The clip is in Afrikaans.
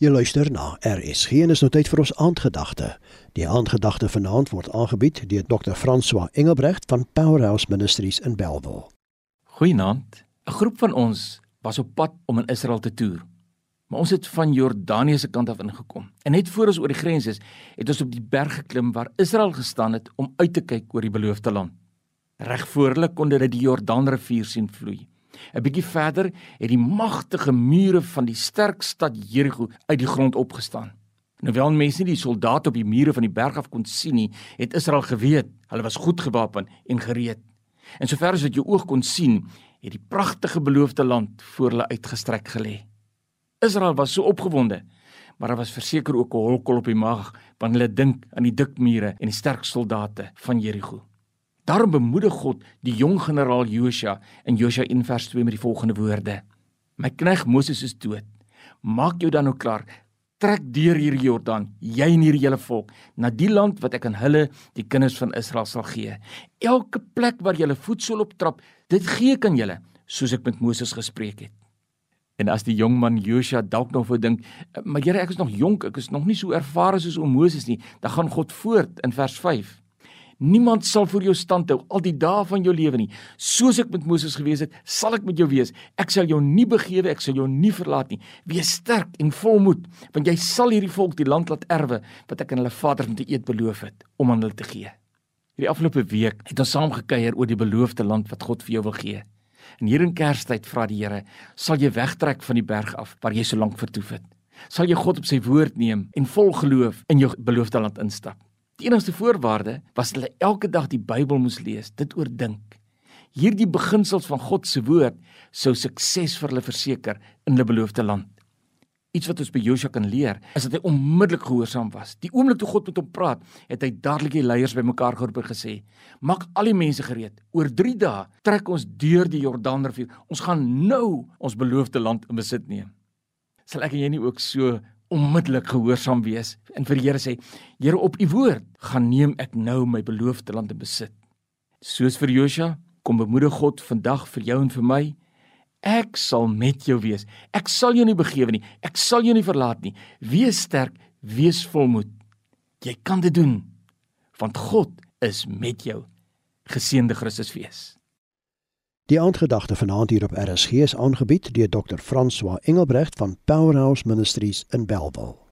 Jy luister na RSG en is nou tyd vir ons aandgedagte. Die aandgedagte vanaand word aangebied deur Dr. François Engelbrecht van Powerhouse Ministries in Bellville. Goeienaand. 'n Groep van ons was op pad om in Israel te toer. Maar ons het van Jordanië se kant af ingekom. En net voor ons oor die grens is, het ons op die berg geklim waar Israel gestaan het om uit te kyk oor die beloofde land. Reg voor hulle kon hulle die Jordaanrivier sien vloei. 'n Bietjie verder het die magtige mure van die sterk stad Jerigo uit die grond opgestaan. Nou wel mense nie die soldate op die mure van die berg af kon sien nie, het Israel geweet, hulle was goed gewapen en gereed. En sover as wat jou oog kon sien, het die pragtige beloofde land voor hulle uitgestrek gelê. Israel was so opgewonde, maar daar was verseker ook 'n holkol op die maag wanneer hulle dink aan die dik mure en die sterk soldate van Jerigo. Daarom bemoedig God die jong generaal Josua in Josua 1:2 met die volgende woorde: My knegg Moses is dood. Maak jou dan nou klaar. Trek deur hierdie Jordaan, jy en hierdie hele volk, na die land wat ek aan hulle, die kinders van Israel sal gee. Elke plek waar jy hulle voetsol optrap, dit gee ek aan julle, soos ek met Moses gespreek het. En as die jong man Josua dalk nog wou dink, maar Here, ek is nog jonk, ek is nog nie so ervare soos o Moses nie, dan gaan God voort in vers 5. Niemand sal vir jou stand hou al die dae van jou lewe nie. Soos ek met Moses gewees het, sal ek met jou wees. Ek sal jou nie begewe, ek sal jou nie verlaat nie. Wees sterk en volmoed, want jy sal hierdie volk die land laat erwe wat ek aan hulle vaders met eed beloof het om aan hulle te gee. Hierdie afgelope week het ons saam gekuier oor die beloofde land wat God vir jou wil gee. En hier in Kerstyd vra die Here, sal jy wegtrek van die berg af waar jy so lank vertoef het? Sal jy God op sy woord neem en vol geloof in jou beloofde land instap? Die enigste voorwaarde was dat hulle elke dag die Bybel moes lees, dit oordink. Hierdie beginsels van God se woord sou sukses vir hulle verseker in hulle beloofde land. Iets wat ons by Josua kan leer, is dat hy onmiddellik gehoorsaam was. Die oomblik toe God met hom praat, het hy dadelik die leiers bymekaar geroep en gesê: "Maak al die mense gereed. Oor 3 dae trek ons deur die Jordaanrivier. Ons gaan nou ons beloofde land in besit neem." Sal ek en jy nie ook so onmiddellik gehoorsaam wees en vir die Here sê: Here, op u woord gaan neem ek nou my beloofde land in besit. Soos vir Josua, kom bemoedig God vandag vir jou en vir my. Ek sal met jou wees. Ek sal jou nie begewe nie. Ek sal jou nie verlaat nie. Wees sterk, wees volmoed. Jy kan dit doen want God is met jou. Geseënde Christusfees. Die aandgedagte vanaand hier op RSG is aangebied deur Dr. François Engelbrecht van Powerhouse Ministries in Bellville.